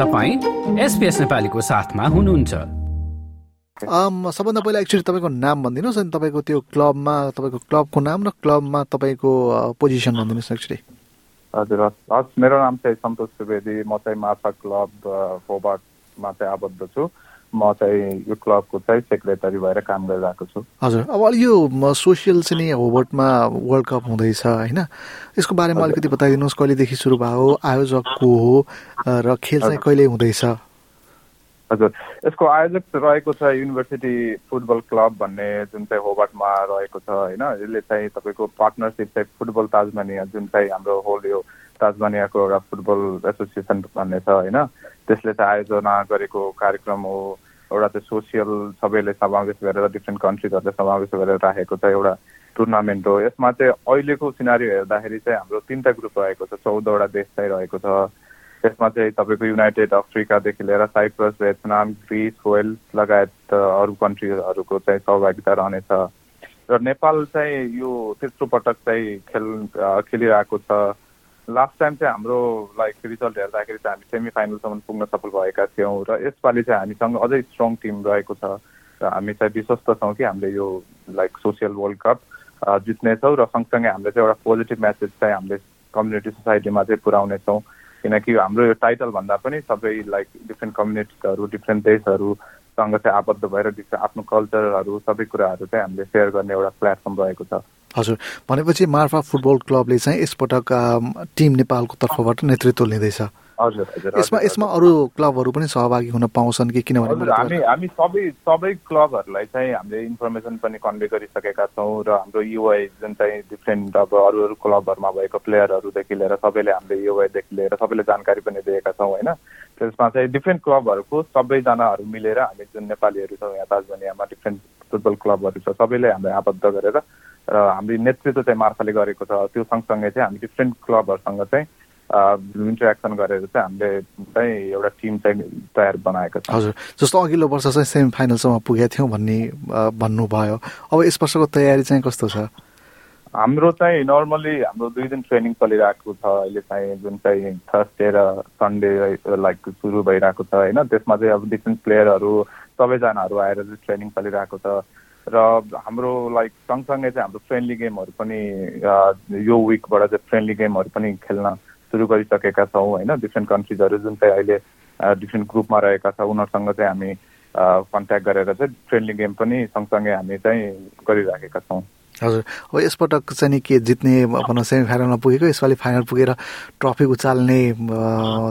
तपाईँ एसपिएस नेपालीको साथमा हुनुहुन्छ। सबभन्दा पहिला एक्चुली तपाईँको नाम भनिदिनुहोस् अनि तपाईँको त्यो क्लबमा तपाईँको क्लबको नाम र क्लबमा तपाईँको पोजिसन भनिदिनुहोस् एक्चुली हजुर हस् मेरो नाम चाहिँ सन्तोष त्रिवेदी म चाहिँ माछा क्लब फोबाटमा चाहिँ आबद्ध छु। म चाहिँ यो क्लबको चाहिँ सेक्रेटरी भएर काम गरिरहेको छु। हजुर। अब यो सोसियल चाहिँ होबर्टमा वर्ल्ड कप हुँदैछ होइन? यसको बारेमा अलिकति बताइदिनुहोस् कहिलेदेखि सुरु भयो आयोजक को हो र खेल चाहिँ कहिले हुँदैछ? हजुर। यसको आयोजक रहेको छ युनिभर्सिटी फुटबल क्लब भन्ने जुन चाहिँ होबर्टमा रहेको छ होइन? यसले चाहिँ तपाईँको पार्टनरसिप चाहिँ फुटबल ताजमानिया जुन चाहिँ हाम्रो होल यो ताजमानियाको एउटा फुटबल एसोसिएसन भन्ने छ होइन? त्यसले चाहिँ आयोजना गरेको कार्यक्रम हो। एउटा चाहिँ सोसियल सबैले समावेश गरेर डिफ्रेन्ट कन्ट्रिजहरूले समावेश गरेर राखेको छ एउटा टुर्नामेन्ट हो। यसमा चाहिँ अहिलेको सिनारी हेर्दाखेरि चाहिँ हाम्रो तिनवटा ग्रुप रहेको छ। चौधवटा देश चाहिँ रहेको छ। यसमा चाहिँ तपाईँको युनाइटेड अफ्रिकादेखि लिएर साइप्रस भियतनाम ग्रिस वेल्स लगायत अरू कन्ट्रीहरूको चाहिँ सहभागिता रहनेछ। र नेपाल चाहिँ यो तेस्रो पटक चाहिँ खेल खेलिरहेको छ। लास्ट टाइम चाहिँ हाम्रो लाइक रिजल्ट हेर्दाखेरि चाहिँ हामी सेमी फाइनलसम्म पुग्न सफल भएका थियौँ र यसपालि चाहिँ हामीसँग अझै स्ट्रङ टिम रहेको छ र हामी चाहिँ विश्वस्त छौँ कि हामीले यो लाइक सोसियल वर्ल्ड कप जित्नेछौँ र सँगसँगै हामीले चाहिँ एउटा पोजिटिभ म्यासेज चाहिँ हामीले कम्युनिटी सोसाइटीमा चाहिँ पुऱ्याउनेछौँ। किनकि हाम्रो यो टाइटल भन्दा पनि सबै लाइक डिफ्रेन्ट कम्युनिटिजहरू डिफ्रेन्ट देशहरूसँग चाहिँ आबद्ध भएर आफ्नो कल्चरहरू सबै कुराहरू चाहिँ हामीले सेयर गर्ने एउटा प्लेटफर्म रहेको छ। हजुर। भनेपछि मार्फा फुटबल क्लबले चाहिँ यसपटक टिम नेपालको तर्फबाट नेतृत्व लिँदैछ। यसमा यसमा अरू क्लबहरू पनि सहभागी हुन पाउँछन् कि किनभने हामी हामी सबै सबै क्लबहरूलाई चाहिँ हामीले इन्फर्मेसन पनि कन्भे गरिसकेका छौँ र हाम्रो युआई जुन चाहिँ डिफ्रेन्ट अब अरू अरू क्लबहरूमा भएको प्लेयरहरूदेखि लिएर सबैले हामीले युआईदेखि लिएर सबैले जानकारी पनि दिएका छौँ होइन? त्यसमा चाहिँ डिफ्रेन्ट क्लबहरूको सबैजनाहरू मिलेर हामी जुन नेपालीहरू छौँ यहाँ दार्जिलिङमा डिफ्रेन्ट फुटबल क्लबहरू छ सबैले हामीले आबद्ध गरेर र हाम्रो नेतृत्व चाहिँ मार्फाले गरेको छ। त्यो सँगसँगै चाहिँ हामी डिफ्रेन्ट क्लबहरूसँग चाहिँ इन्टरेक्सन गरेर चाहिँ हामीले चाहिँ एउटा टिम चाहिँ तयार बनाएको छ। हजुर। जस्तो अघिल्लो वर्ष चाहिँ सेमी फाइनलसम्म पुगेका थियौँ भन्ने भन्नुभयो। अब यस वर्षको तयारी चाहिँ कस्तो छ? हाम्रो चाहिँ नर्मली हाम्रो दुई दिन ट्रेनिङ चलिरहेको छ। अहिले चाहिँ जुन चाहिँ थर्सडे र सन्डे लाइक सुरु भइरहेको छ होइन। त्यसमा चाहिँ अब डिफ्रेन्ट प्लेयरहरू सबैजनाहरू आएर चाहिँ ट्रेनिङ चलिरहेको छ। र हाम्रो लाइक सँगसँगै चाहिँ हाम्रो फ्रेन्डली गेमहरू पनि यो विकबाट चाहिँ फ्रेन्डली गेमहरू पनि खेल्न सुरु गरिसकेका छौँ होइन? डिफ्रेन्ट कन्ट्रिजहरू जुन चाहिँ अहिले डिफ्रेन्ट ग्रुपमा रहेका छ उनीहरूसँग चाहिँ हामी कन्ट्याक्ट गरेर चाहिँ फ्रेन्डली गेम पनि सँगसँगै हामी चाहिँ गरिराखेका छौँ। हजुर। अब यसपटक चाहिँ नि के जित्ने भनौँ सेमी फाइनलमा पुगेको यसपालि फाइनल पुगेर ट्रफी उचाल्ने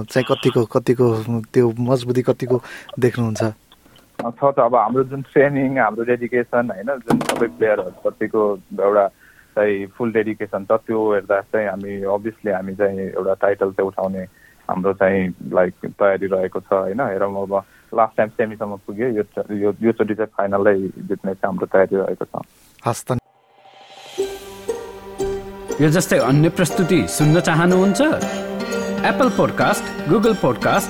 चाहिँ कतिको कतिको त्यो मजबुती कतिको देख्नुहुन्छ? छ त अब हाम्रो जुन ट्रेनिङ हाम्रो डेडिकेसन होइन जुन सबै प्लेयरहरूप्रतिको एउटा चाहिँ फुल डेडिकेसन छ त्यो हेर्दा चाहिँ हामी अभियसली हामी चाहिँ एउटा टाइटल चाहिँ उठाउने हाम्रो चाहिँ लाइक तयारी रहेको छ होइन। हेरौँ अब लास्ट टाइम सेमीसम्म पुग्यो यो योचोटि चाहिँ फाइनलै जित्ने चाहिँ हाम्रो तयारी रहेको छ। हस् यो जस्तै अन्य प्रस्तुति सुन्न चाहनुहुन्छ? Apple podcast Google podcast